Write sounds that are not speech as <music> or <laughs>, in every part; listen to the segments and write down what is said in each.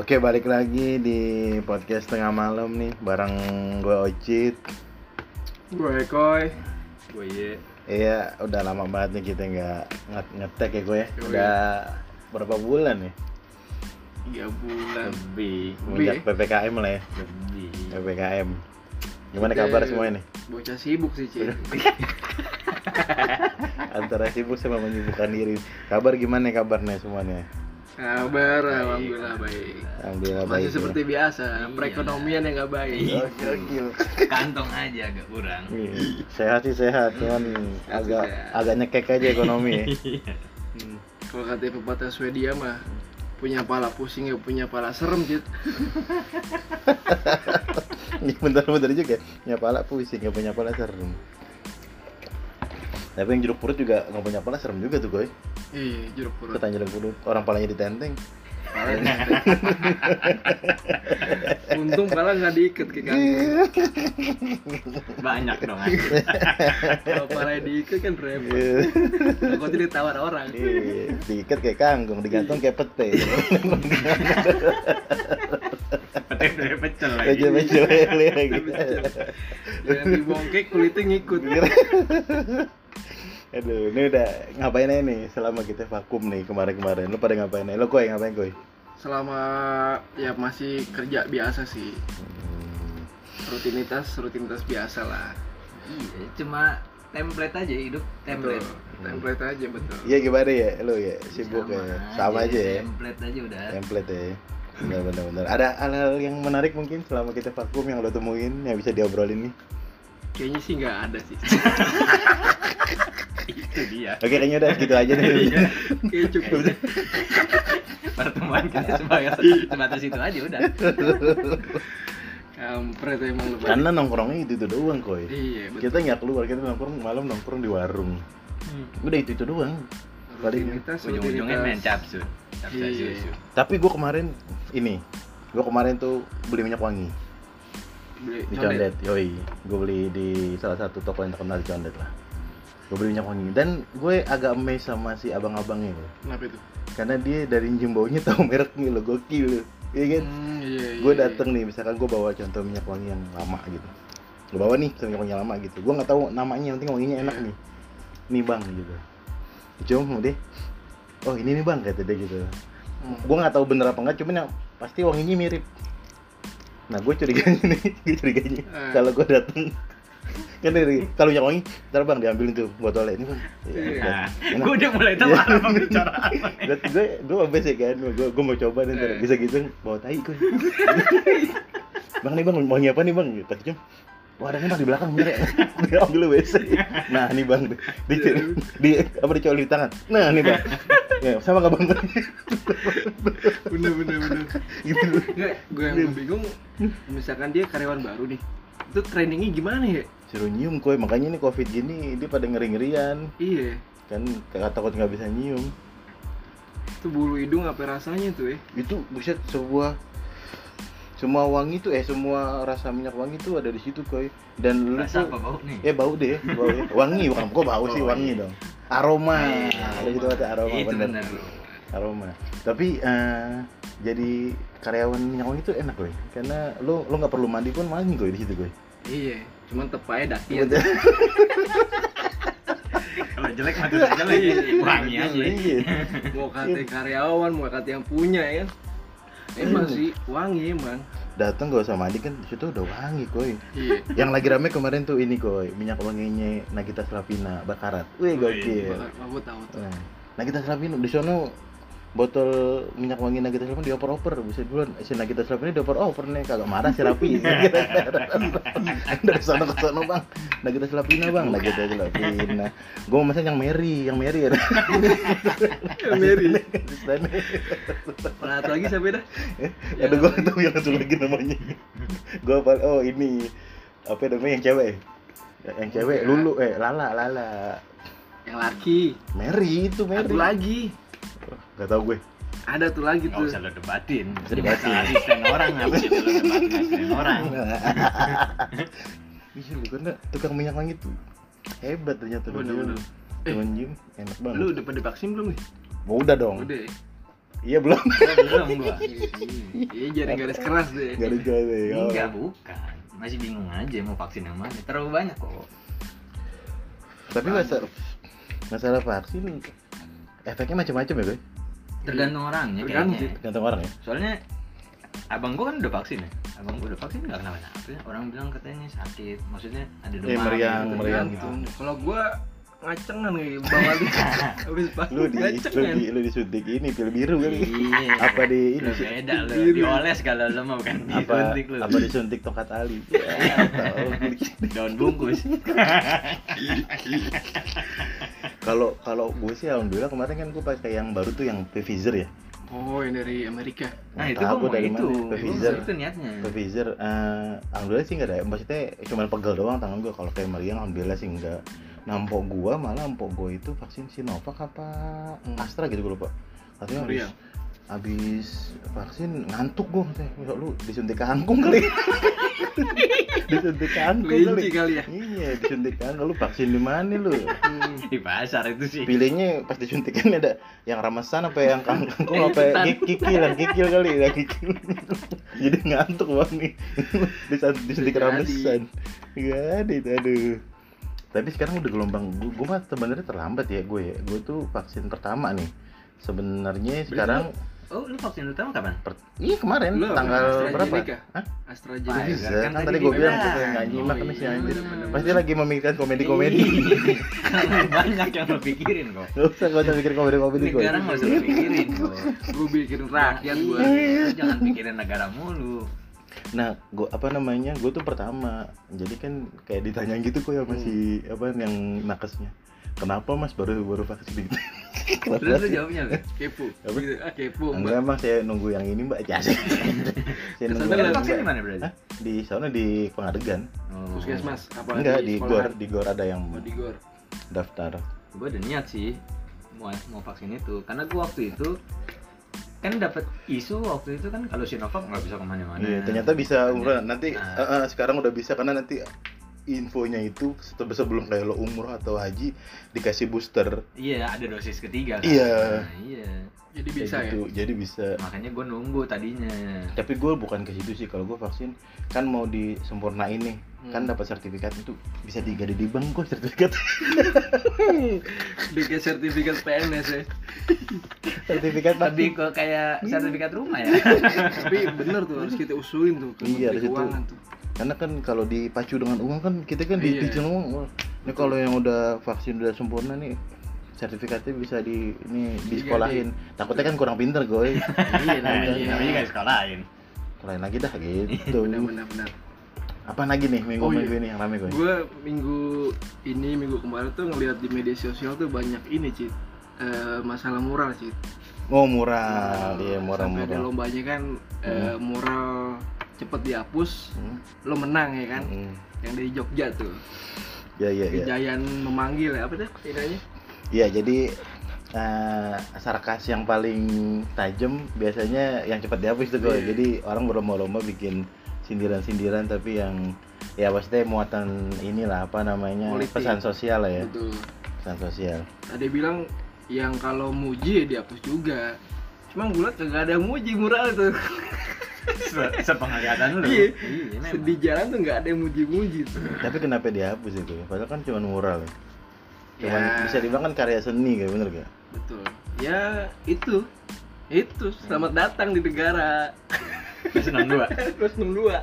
Oke balik lagi di podcast tengah malam nih bareng gue Ocit. Gue Koy Gue Ye. Iya udah lama banget nih kita nggak nge- ngetek ya gue ya. Udah berapa bulan nih? Tiga bulan. Lebih. Semenjak PPKM lah ya. Lebih. PPKM. Gimana Kita- kabar semuanya nih? Bocah sibuk sih Ci <laughs> Antara sibuk sama menyibukkan diri. Kabar gimana kabarnya semuanya? Kabar Baik. Alhamdulillah baik Alhamdulillah Masih baik seperti biasa Iya. Perekonomian yang gak baik Iya. Oke oke kantong aja agak kurang Iya, Sehat sih sehat cuman Sehat agak sehat. agak nyekek aja ekonomi ya. <laughs> Hmm. Kalau kata pepatah Swedia mah Punya pala pusing ya punya pala serem Cit <laughs> Iya bentar-bentar juga punya pala pusing gak punya pala serem tapi yang jeruk purut juga nggak punya pala serem juga tuh gue Iya jeruk purut. Ketanya jeruk purut orang palanya ditenteng. Untung pala gak diikat ke kangkung banyak dong Kalau palanya diikat kan repot. Iya. Takutnya ditawar orang. Iya, diikat kayak kangkung digantung kayak pete. Pete udah pecel lagi. Aja aja lagi Jangan dibongkek kulitnya ngikut aduh ini udah ngapain aja nih selama kita vakum nih kemarin-kemarin? Lu pada ngapain aja? Lu koi ngapain koi Selama ya masih kerja biasa sih. Rutinitas rutinitas biasa lah. Iya cuma template aja hidup template. Betul. template aja betul. Iya gimana ya? Lu ya sibuk ya? sama aja ya? template aja udah. Template ya? Benar benar benar. Ada hal-hal yang menarik mungkin selama kita vakum yang lo temuin yang bisa diobrolin nih? Kayaknya sih nggak ada sih <laughs> dia oke kayaknya udah gitu aja nih Iya. kayak cukup pertemuan kita sebagai sebatas itu aja udah. Kampret emang lu karena nongkrongnya itu itu doang koi. Iya betul. Kita nggak keluar kita nongkrong malam nongkrong di warung. Udah itu itu doang. Paling rutinitas ujung-ujungnya main capsut capsut Iya. susu. Tapi gua kemarin ini gua kemarin tuh beli minyak wangi. Beli di condet. Condet, yoi. Gue beli di salah satu toko yang terkenal di Condet lah. Gue beli minyak wangi dan gue agak amazed sama si abang-abangnya loh. kenapa itu Karena dia dari nyium baunya <laughs> tahu mereknya loh, gokil loh. Iya kan? hmm, iya, iya, gue iya. dateng nih, misalkan gue bawa contoh minyak wangi yang lama gitu. Gue bawa nih minyak wangi yang lama gitu. Gue nggak tahu namanya, yang penting wanginya enak Iya. nih. Nih bang gitu. Cium deh. Oh ini nih bang kata dia gitu. Hmm. Gue nggak tahu bener apa enggak, cuman yang pasti wanginya mirip. Nah gue curiganya <laughs> nih, gue curiganya Eh. kalau gue dateng kan dari kalau minyak wangi, ntar bang diambilin tuh botolnya. Ini bang. Iya. nah Enak. gue udah mulai tahu arah pembicaraan gue gue gue abis ya kan. Gue gue mau coba nih ntar Eh. bisa gitu. Bawa tai gue <laughs> bang nih bang wangi apa nih bang? Gitu cium wah ada nih bang di belakang bener ya. <laughs> Dia ambil WC nah nih bang di di, di apa dicoli di tangan. Nah nih bang. <laughs> Ya sama gak bang? Bener bener bener. Gitu. Nggak, gue yang bingung. Misalkan dia karyawan baru nih itu trainingnya gimana ya? Suruh nyium koi. Makanya ini covid gini dia pada ngeri ngerian iya. Kan kakak takut nggak bisa nyium. Itu bulu hidung apa rasanya tuh ya itu buset sebuah semua wangi tuh eh semua rasa minyak wangi tuh ada di situ koi. Dan lu rasa tuh apa bau nih? Ya bau deh bau ya. wangi bukan kok bau sih Oh, wangi iya. dong. Aroma. Iya, ada gitu kata aroma itu bener. benar aroma. Tapi eh, jadi karyawan minyak wangi itu enak koi karena lu lu nggak perlu mandi pun mandi koi di situ koi iya cuman tepanya daki ya <laughs> kalau jelek tetap jelek wangi aja. Iya. mau kata karyawan mau kata yang punya ya. Emang sih wangi emang. Datang gak usah mandi kan situ udah wangi koi iya. Yang lagi rame kemarin tuh ini koi minyak wanginya Nagita Slavina bakarat. Wih Wih, gokil. Aku tahu tuh Nah, Nagita Slavina di sono botol minyak wangi Nagita Slavina dioper-oper. Bisa duluan si Nagita Slavina dioper-oper nih. Kagak marah si Rapi <laughs> dari sono ke sono bang. Nagita Slavina bang. Nagita Slavina. Gue mau pesan yang Mary yang Mary. Ya <laughs> Mary. Pernah satu lagi siapa dah? Ada gue tahu yang satu lagi namanya. Gue apa? Oh ini. Apa namanya? Yang cewek. Yang cewek Lulu. Eh Lala Lala. Yang laki. Mary itu Mary. Satu lagi Gak tau gue ada tuh lagi nggak tuh usah lo debatin Bisa debatin. Asisten orang <laughs> apa sih lo debatin asisten orang Iya lu karena tukang minyak wangi tuh hebat ternyata lu Bener-bener. Cuman Jim enak banget. lu udah pada vaksin belum nih Oh, udah dong. udah ya? Iya belum. Belum <laughs> gua. Iya jadi garis keras deh. Gak ada jalan ya. Enggak, bukan. Masih bingung aja mau vaksin yang mana. Terlalu banyak kok. Tapi masalah masalah vaksin efeknya macam-macam ya, Boy? Tergantung orangnya Tergantung kayaknya. Tergantung orang ya. Soalnya abang gua kan udah vaksin ya. Abang gua udah vaksin nggak kenapa-napa. Orang bilang katanya sakit. Maksudnya ada demam. Eh, meriang, gitu. meriang Tergantung. Kalau gua ngacengan kayak bawah lu. <laughs> Habis vaksin Lu di lu ngacengan. di lu disuntik ini pil biru kan. Iya. Apa di ini Lu sih? beda lu. Dioles kalau lu mah bukan apa disuntik lu. apa disuntik tongkat tali <laughs> Ya, tahu. Daun bungkus. <laughs> kalau kalau gue sih alhamdulillah kemarin kan gue pakai yang baru tuh yang Pfizer ya Oh, yang dari Amerika. Nah, itu mau dari itu. mana? Pfizer. Itu niatnya. Pfizer eh, alhamdulillah sih enggak ada maksudnya cuma pegel doang tangan gue kalau kayak meriang alhamdulillah sih enggak nah empok gua malah empok gua itu vaksin Sinovac apa Hmm. Astra gitu gue lupa. Katanya habis, Meriang. habis vaksin ngantuk gua katanya. Masa lu disuntik kangkung kali. <laughs> Disuntik kangkung kali. kali ya. iya disuntik kangkung lu vaksin di mana lu. Di pasar itu sih. pilihnya pas disuntikan ada yang ramesan apa yang kangkung apa kikil yang kikil kali yang kikil. Jadi ngantuk bang nih. <laughs> Disuntik ramesan. gak ada itu aduh tapi sekarang udah gelombang gue gue mah sebenarnya terlambat ya gue ya gue tuh vaksin pertama nih sebenarnya sekarang Oh, lu vaksin utama kapan? per, iya kemarin Lu tanggal berapa AstraZeneca? Hah? AstraZeneca. Kan kan tadi gue bilang gue nggak nyimak Oh, nih si iya, anjir pasti lagi memikirkan komedi-komedi Iya. <laughs> Banyak yang lo pikirin kok. Gak usah, gak usah mikir komedi-komedi kok Negara nggak usah pikirin <laughs> kok. Gue bikin rakyat gua. Iya, jangan pikirin negara mulu. Nah, gua apa namanya? Gue tuh pertama. Jadi kan kayak ditanya gitu kok ya masih apa yang nakesnya. Kenapa Mas baru baru vaksin gitu? <laughs> Kenapa Terus jawabnya? Kepo. <laughs> Apa? Gitu, Ah, kepo. Enggak, Mas, saya nunggu yang ini, Mbak. Ya, saya nunggu yang vaksin di Mbak. mana berarti? Hah? Di sana di Pengadegan. Oh. Puskesmas apa Enggak, di sekolah? Gor, di Gor ada yang Oh, di Gor. daftar. Gue ada niat sih mau mau vaksin itu karena gue waktu itu kan dapat isu waktu itu kan kalau Sinovac nggak bisa ke mana-mana. Iya, ternyata bisa umrah. Nanti Nah. eh, eh, sekarang udah bisa karena nanti infonya itu setelah sebelum kayak lo umroh atau haji dikasih booster. Iya, ada dosis ketiga kan. Iya. Nah, iya. Jadi Kayak bisa ya. gitu. Jadi bisa. Makanya gue nunggu tadinya. tapi gue bukan ke situ sih kalau gue vaksin kan mau disempurnain nih kan Hmm. dapat sertifikat itu bisa digade di bank kok sertifikat <laughs> Bikin sertifikat PNS ya. sertifikat Lebih ke kayak sertifikat rumah ya. Tapi bener tuh harus kita usulin tuh ke Iya, Menteri. Keuangan tuh. Karena kan kalau dipacu dengan uang kan kita kan Iya. di uang wah, ini kalau yang udah vaksin udah sempurna nih sertifikatnya bisa di ini di sekolahin takutnya kan kurang pinter gue <laughs> Iya namanya. Iya. Namanya juga sekolahin. sekolahin lagi dah gitu Benar benar benar. apa lagi nih minggu Oh, iya. minggu ini yang rame gue Gue minggu ini minggu kemarin tuh ngeliat di media sosial tuh banyak ini cit Eh, masalah moral cit. oh murah iya murah Sampai ada lombanya kan moral cepet dihapus, Hmm, lo menang ya kan? hmm. Yang dari Jogja tuh. ya ya ya memanggil ya apa tuh tidaknya? Iya, jadi eh, sarkas yang paling tajam biasanya yang cepat dihapus tuh gue. Iya. Jadi orang berlomba-lomba bikin sindiran-sindiran tapi yang ya maksudnya muatan inilah apa namanya Politik. pesan sosial lah ya, Betul. pesan sosial. Ada bilang yang kalau muji ya dihapus juga. Cuma gue kagak ada muji moral itu. <laughs> Se- Sepenglihatan lu. Iya. memang. Di jalan tuh nggak ada yang muji-muji tuh. Tapi kenapa dihapus itu? Padahal kan cuma mural. Ya. Cuman Ya. bisa dibilang kan karya seni kayak bener gak? Betul. Ya itu. Itu selamat datang di negara. Terus 62. Terus 62.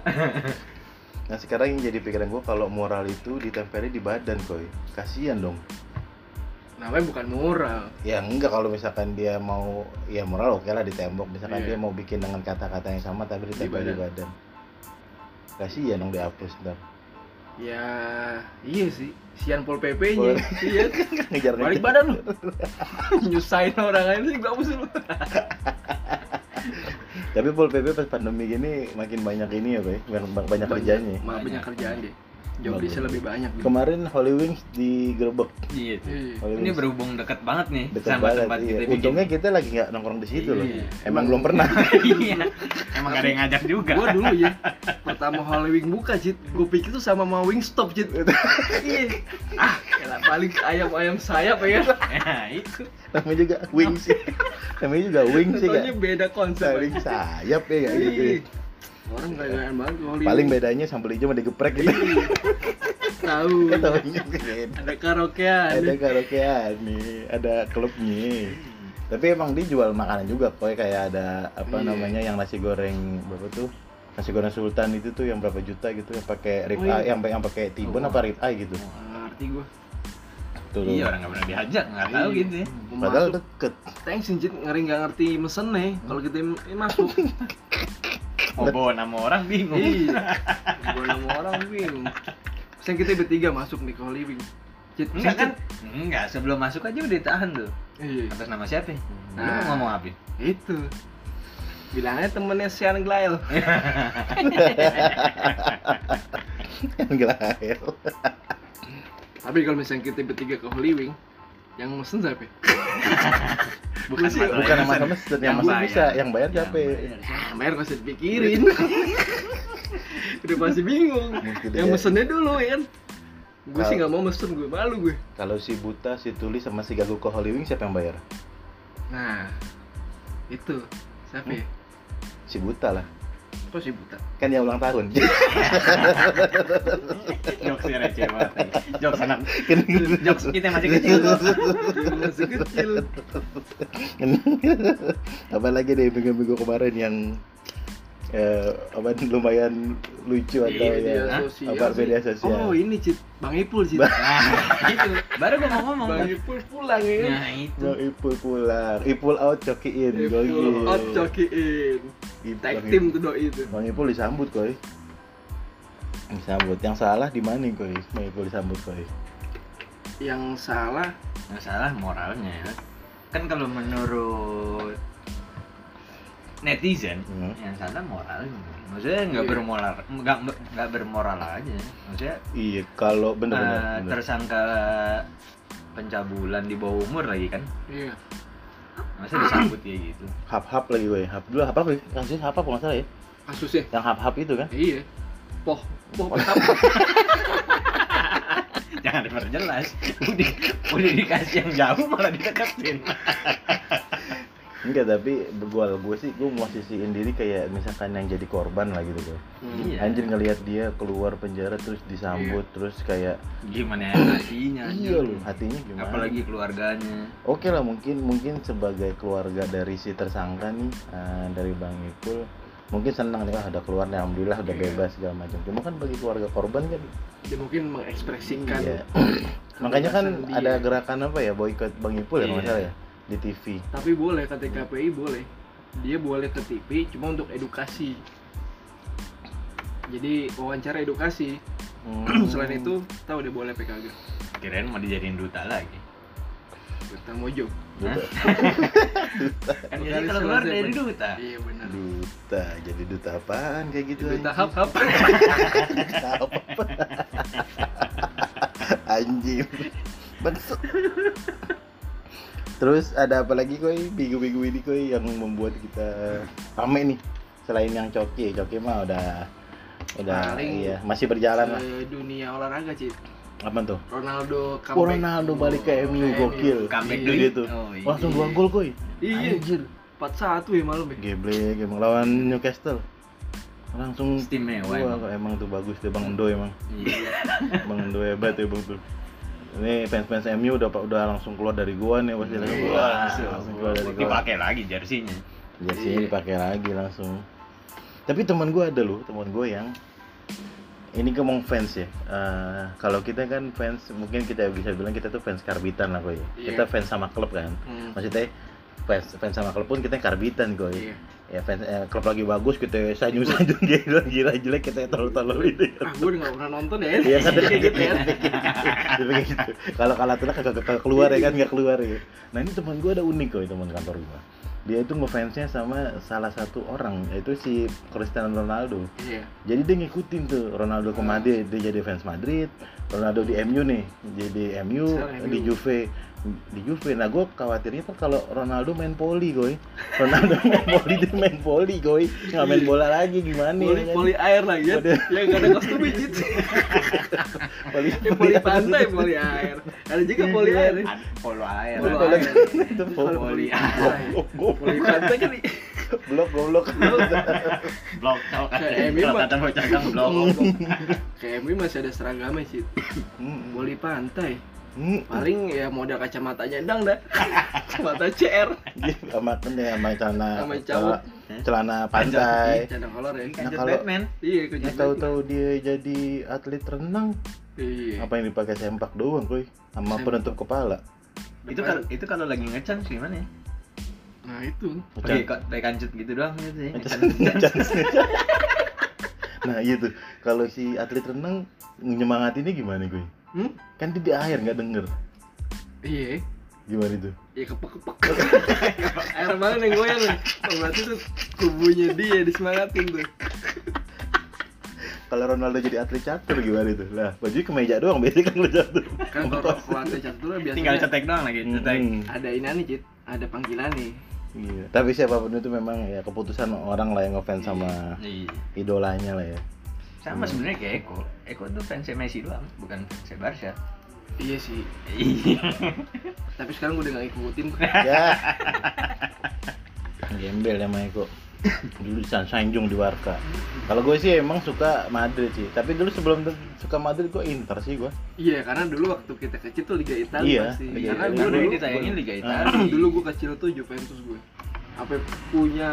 Nah sekarang yang jadi pikiran gue kalau moral itu ditempeli di badan koi. Kasian dong. Namanya bukan moral. Ya enggak kalau misalkan dia mau ya moral oke lah di tembok misalkan Iya. dia mau bikin dengan kata-kata yang sama tapi ditempel di badan. badan. Kasihan dong dihapus ntar. Ya iya sih. Sian Pol Pol- PP-nya. Iya. <laughs> Ngejar Balik badan lu. <laughs> Nyusahin orang lain sih bagus lu. <laughs> Tapi pol pp pas pandemi gini makin banyak ini ya, Bay. Banyak, banyak kerjanya. Malah banyak kerjaan deh. Jauh bisa lebih banyak. gitu. Kemarin Holy Wings digerebek. Iya. tuh. Iya. Holy Ini Wings berhubung dekat banget nih dekat sama banget. tempat Iya. kita bikin. Untungnya kita lagi nggak nongkrong di situ loh. Iya. Emang belum pernah. <laughs> Iya. Emang gak ada yang ngajak juga. Gua dulu ya pertama Halloween buka cit, gue pikir tuh sama mau Wingstop cit. <laughs> Iya. ah, elah paling ayam-ayam sayap ya Nah, itu. namanya juga wings <laughs> ya. namanya juga wings sih kan beda konsep saling sayap ya gitu Orang gaya-gayaan banget kalau paling bedanya sambal hijau sama digeprek gitu. Tahu. <laughs> Tahunya kan ada karaokean. Ada karaokean nih ada klubnya. Tapi emang dia jual makanan juga kok kayak ada apa Iya. namanya yang nasi goreng berapa tuh? Nasi goreng sultan itu tuh yang berapa juta gitu yang pakai rib Oh, iya. yang yang pakai tibon Oh. apa rib eye gitu. Nggak ngerti gua. Tuh. Iya, orang nggak pernah diajak, nggak tahu Iya. gitu ya. Padahal deket. Thanks Cint ngeri nggak ngerti mesen nih kalau kita masuk <laughs> Mau bawa nama orang bingung. iya <laughs> gua nama orang bingung Sen kita bertiga masuk nih kalau living Cit, Enggak kan? Enggak, sebelum masuk aja udah ditahan tuh. Iya Atas nama siapa? Lu Nah. mau ngomong apa? itu bilangnya temennya Sian Glael <laughs> Gelael. tapi kalau misalnya kita bertiga ke Holy Wing yang mesen siapa <laughs> Bukan sih- bukan yang sama mesen. mesen yang Yang mesen bayar. bisa yang bayar Yang siapa bayar. ah bayar gak usah dipikirin. <laughs> Udah pasti bingung. Yang mesennya dulu ya kan? Gue sih nggak mau mesen gue malu gue kalau si buta si tulis sama si gagu ke Holy Wing siapa yang bayar? Nah itu. Siapa ya? Si buta lah kok sih buta kan yang ulang tahun Jokesnya receh banget. Jokes anak. Kan- Jokes kita masih kecil. Masih kecil apalagi deh minggu-minggu kemarin yang eh, apa <laughs> lumayan lucu atau Iya, ya media sosial apa sih. media sosial oh ini cit bang Ipul cit <laughs> Nah, itu. Baru gua mau ngomong. bang Ipul pulang ya Nah, itu. Bang Ipul pulang, Ipul out cokiin, Ipul out cokiin Ip- tag team tuh doi itu Bang Ipul disambut koi. Disambut. Yang salah di mana koi? Bang Ipul disambut koi. yang salah Nggak salah moralnya ya. Kan kalau menurut netizen Hmm. yang salah moralnya. Maksudnya nggak Iya. bermoral, nggak nggak bermoral aja. Maksudnya Iya, kalau eh, bener-bener. bener. tersangka pencabulan di bawah umur lagi kan. iya Masa disambut kayak gitu. Hap-hap lagi koi. Hap dulu hap apa? Kasusnya hap apa nggak salah ya? kasusnya Yang hap-hap itu kan? iya poh poh apa <laughs> Jangan diperjelas. Udah, udah dikasih yang jauh malah dideketin. <laughs> Enggak, tapi gua gue sih gue mau sisihin diri kayak misalkan yang jadi korban lah gitu koi. Iya. Anjir ngelihat dia keluar penjara terus disambut terus kayak Gimana ya hatinya? <clears throat> iya loh hatinya gimana? Apalagi keluarganya. Oke lah mungkin mungkin sebagai keluarga dari si tersangka nih eh, dari Bang Ipul mungkin senang nih ah, ada keluar nih, alhamdulillah udah Iya. bebas segala macam. Cuma kan bagi keluarga korban kan dia mungkin mengekspresikan iya. Makanya kan ada gerakan apa ya boykot Bang Ipul ya nggak Iya. ya di TV. tapi boleh kata KPI boleh dia boleh ke TV cuma untuk edukasi jadi wawancara edukasi Hmm. <clears throat> selain itu tahu dia boleh PKG Kirain mau dijadiin duta lagi. Duta Mojo duta, <laughs> Kan jadi kalau keluar dari duta. iya benar duta jadi duta apaan kayak gitu duta hap hap Duta? Anjing. <laughs> <laughs> Bangsat. Terus ada apa lagi koi? Minggu-minggu ini koi yang membuat kita rame nih. Selain yang coki coki mah udah udah Paling iya masih berjalan lah. Eh, dunia olahraga sih apa tuh? Ronaldo Oh, comeback. Ronaldo balik ke Oh, MU gokil. Comeback dulu. gitu. Oh, iya. langsung dua gol koi. Iya. Anjir. 4-1 ya malam ya. Geblek emang lawan Newcastle. Langsung Istimewa emang. emang tuh bagus tuh Bang Endo emang. Iya. Bang Endo hebat ya Bang tuh. Ini fans-fans MU udah udah langsung keluar dari gua nih pasti lagi. Wah, Wah, langsung keluar dari gua. dipakai lagi jersinya. Jersey Iya. dipakai lagi langsung. Tapi teman gua ada loh, teman gua yang ini ngomong fans ya. Eh, kalau kita kan fans, mungkin kita bisa bilang kita tuh fans karbitan lah koi. Iya. Kita fans sama klub kan. Hmm. Maksudnya fans fans sama klub pun kita karbitan koi. Iya. Ya fans eh, klub lagi bagus kita sanjung-sanjung <laughs> gila gila jelek kita tolol-tolol itu. ah gue udah gak pernah nonton ya Iya kan gitu ya <laughs> pakai gitu. Kalau kalah tuh kagak kagak keluar ya kan nggak keluar ya. Nah ini teman gue ada unik kok teman kantor gue. Dia itu ngefansnya sama salah satu orang yaitu si Cristiano Ronaldo. iya Jadi dia ngikutin tuh Ronaldo ke Madrid, dia jadi fans Madrid. Ronaldo di MU nih, jadi MU Sekarang di MU. Juve. Di Juve. Nah, gue khawatirnya kan kalau Ronaldo main poli, goy. Ronaldo <laughs> main poli dia main poli, goy. Nggak main bola lagi gimana poli ya? kan? poli air lagi ya ya nggak ada kostum bijit <laughs> poli, Ya, poli pantai poli air ada juga poli air polo air Polo Poli- air. Poli. poli air poli pantai kan Blok, goblok. blok kalau kata Kayak Emi kalau kata bocah gang blok kayak masih ada seragamnya sih Hmm. poli pantai. Paling ya model kacamatanya dang dah. Kacamata CR Iya, sama kan ya sama celana Sama cabut. celana. pantai. canda kolor ya. Nah, kalau- Batman. Iya Ya tahu-tahu dia jadi atlet renang, iya. Apa yang dipakai sempak doang, kuy, sama penutup kepala. itu kalau itu kalau lagi ngechan gimana ya? Nah itu. Oke, kok kayak kancut gitu doang gitu ya. <laughs> Nah gitu kalau si atlet renang nyemangatinnya gimana gue hmm? kan di air nggak denger. Iya. Gimana itu? Ya kepek kepek <laughs> air mana yang goyang nih oh, berarti tuh kubunya dia disemangatin tuh. Kalau Ronaldo jadi atlet catur gimana itu? Lah baju kemeja doang biasanya kan lu catur. Kan kalau kalau atlet catur biasanya Tinggal cetek doang lagi, cetek. Hmm, ada ini nih cit. Ada panggilan nih. Iya. tapi siapa pun itu memang ya keputusan orang lah yang ngefans sama Iya. idolanya lah ya Sama Hmm. sebenarnya kayak Eko. Eko tuh fans Messi doang, bukan fans Barca. iya sih Iya. tapi sekarang gue udah gak ngikutin <laughs> ya gembel sama Eko dulu San Sanjung di Warka kalau gue sih emang suka Madrid sih tapi dulu sebelum suka Madrid gue Inter sih gue iya karena dulu waktu kita kecil tuh Liga Italia Iya, pasti Liga karena gue Dulu ditayangin Liga Ah. Italia. <clears throat> dulu gue kecil tuh Juventus gue apa punya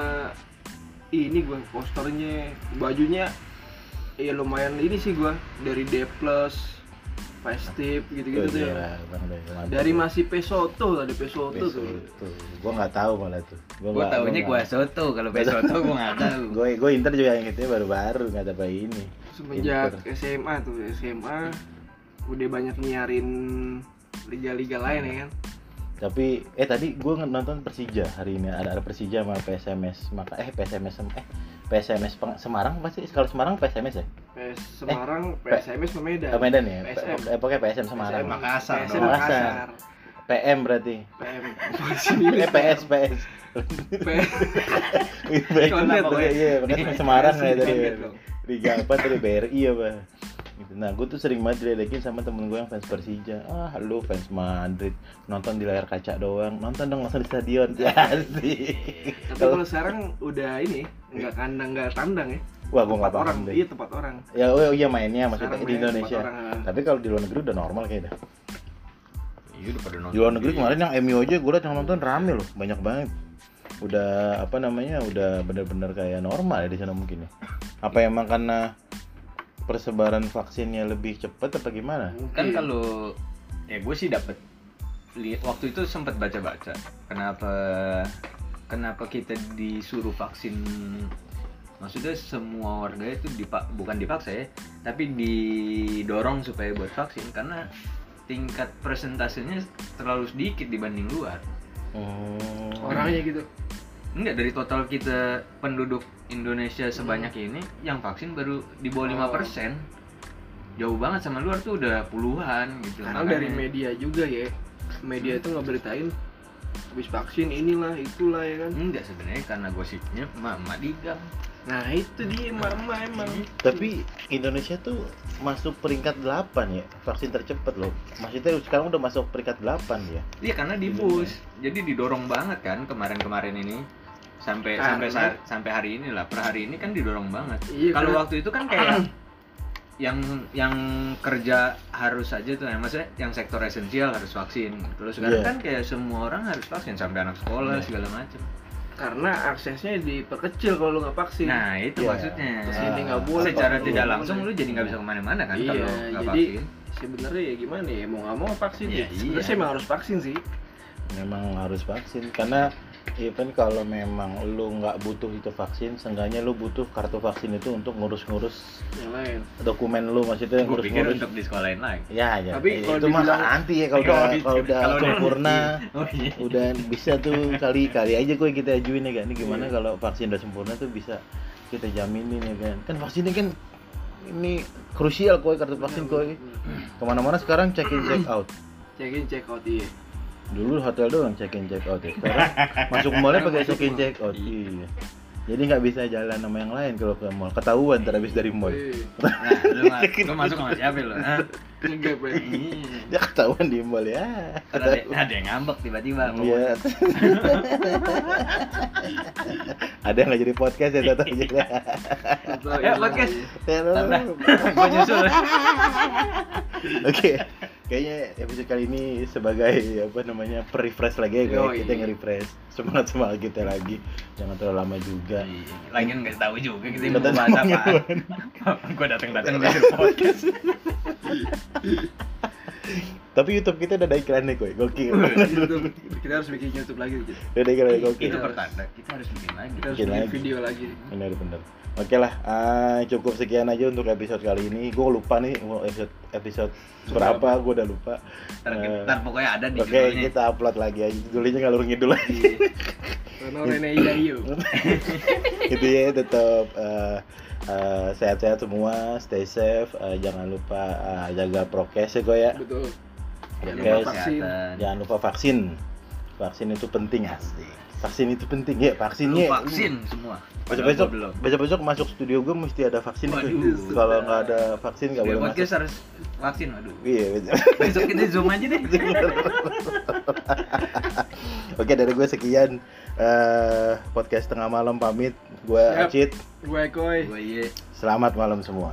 ini gue posternya bajunya ya lumayan ini sih gue dari D plus Festive gitu-gitu tuh. Ya. Bang, dari masih Pesoto ada Pesoto Besok tuh. Tuh gue nggak tahu malah tuh. Gue Gua taunya gua soto, kalau Pesoto gua nggak tahu. <laughs> gue gue Inter juga yang itu baru-baru nggak ada bayi ini. Semenjak Inter. SMA tuh SMA udah banyak nyiarin liga-liga lain ya kan? Tapi eh tadi gue nonton Persija hari ini. Ada ada Persija sama PSMS maka eh PSMS eh PSMS Peng- Semarang pasti kalau Semarang PSMS ya PS Semarang P- PSMS Medan Eh, Medan ya PSM. eh pokoknya PSM Semarang PSM Makassar PSM. Makassar PM berarti PM eh PS PS PS Iya, pokoknya. iya, makanya Semarang ya tadi. Kondet dong. Liga apa tadi BRI apa? Gitu. Nah, gue tuh sering banget diledekin sama temen gue yang fans Persija. Ah, lu fans Madrid, nonton di layar kaca doang, nonton dong langsung di stadion. <laughs> Ya sih. tapi kalau sekarang udah ini nggak kandang nggak tandang ya Wah, gue nggak paham orang deh. iya tempat orang Ya, oh iya mainnya maksudnya Sekarang di main Indonesia. ah. Tapi kalau di luar negeri udah normal kayaknya. dah. Iya udah pada nonton. Di luar negeri kemarin yang MU aja gue liat yang nonton rame loh, banyak banget. Udah apa namanya? Udah bener-bener kayak normal ya di sana mungkin ya. Apa emang karena persebaran vaksinnya lebih cepat apa gimana? Kan Mungkin. kalau ya gue sih dapet lihat waktu itu sempat baca-baca kenapa kenapa kita disuruh vaksin maksudnya semua warga itu dipak bukan dipaksa ya tapi didorong supaya buat vaksin karena tingkat persentasenya terlalu sedikit dibanding luar Oh. orangnya gitu enggak dari total kita penduduk Indonesia sebanyak ini yang vaksin baru di bawah Oh. 5% jauh banget sama luar tuh udah puluhan gitu karena Makanya- dari media juga ya media itu ngeberitain habis vaksin inilah itulah ya kan Enggak sebenarnya karena gosipnya mama di gang. nah itu dia mama emang Tapi Indonesia tuh masuk peringkat 8 ya, vaksin tercepat loh. Maksudnya sekarang udah masuk peringkat 8 ya. Iya karena di push. Jadi didorong banget kan kemarin-kemarin ini sampai Karena- sampai sa- sampai hari ini lah. Per hari ini kan didorong banget. Iya, Kalau karena- waktu itu kan kayak <clears throat> yang yang kerja harus aja tuh ya maksudnya yang sektor esensial harus vaksin. Terus sekarang Iya. kan kayak semua orang harus vaksin sampai anak sekolah Iya. segala macam. karena aksesnya diperkecil kalau lu nggak vaksin Nah, itu Iya. maksudnya. Ke sini nggak Ah, boleh Secara tidak langsung lu jadi nggak bisa ke mana-mana kan Iya, kalau nggak jadi- vaksin. sebenarnya ya gimana ya mau nggak mau vaksin Iya, ya sebenarnya iya. emang harus vaksin sih Memang harus vaksin karena even kalau memang lu nggak butuh itu vaksin, seenggaknya lu butuh kartu vaksin itu untuk ngurus-ngurus yang lain dokumen lu maksudnya pikir ngurus-ngurus. untuk di sekolahin lagi. Ya, ya. Tapi Eh, itu mah nanti ya kalau Kalau udah kalau udah sempurna. <laughs> Oh iya. udah bisa tuh <laughs> kali kali aja gue kita ajuin ya kan ini gimana Iya. kalau vaksin udah sempurna tuh bisa kita jaminin ya kan kan vaksinnya kan ini krusial koi kartu vaksin koi ke mana-mana sekarang check in check out check in check out iya Dulu hotel doang check in check out ya. Sekarang masuk mallnya pakai check in check out. Iya. Jadi nggak bisa jalan sama yang lain kalau ke mall. Ketahuan ntar habis dari mall. Eh, <laughs> Nah, lu, lu masuk sama siapa lu? Hah? enggak. Iya. Dia ketahuan di mall ya. Ada, ada yang ngambek tiba-tiba. Iya. <laughs> Ada yang nggak jadi podcast ya tetap. <laughs> Atau Ya, podcast. Tabrak. Gua nyusul. Oke, kayaknya episode kali ini sebagai apa namanya refresh lagi ya kayak Yoi. kita nge-refresh semangat semangat kita lagi jangan terlalu lama juga. Lagian nggak tahu juga kita mau bahas ngomongin apaan. <laughs> Gua datang-datang dari podcast. Tapi YouTube kita udah ada iklannya kok, gokil. Kita harus bikin YouTube lagi Cid. Udah ada iklannya gokil. Itu pertanda kita harus bikin lagi. Kita harus Bikin bikin lagi. video lagi. Bener bener. Oke lah, ah, cukup sekian aja untuk episode kali ini. Gue lupa nih episode episode berapa, gue udah lupa. Ntar, Eh, ntar pokoknya ada di Oke, judulnya. kita upload lagi aja. Judulnya ngalur ngidul lagi. Karena Rene Yayu. gitu <laughs> ya tetap eh, eh, sehat-sehat semua stay safe eh, jangan lupa eh, jaga prokes ya gue ya Betul. Jangan lupa vaksin. kesehatan. jangan lupa vaksin vaksin itu penting asik vaksin itu penting ya Lu vaksinnya vaksin semua. besok besok belum. besok besok masuk studio gue mesti ada vaksin itu. Kalau nggak ada vaksin nggak boleh masuk harus vaksin waduh. iya besok. Besok kita zoom aja deh. oke dari gue sekian eh, podcast tengah malam pamit gue Siap. Acit Gue Koi. Gue iya. selamat malam semua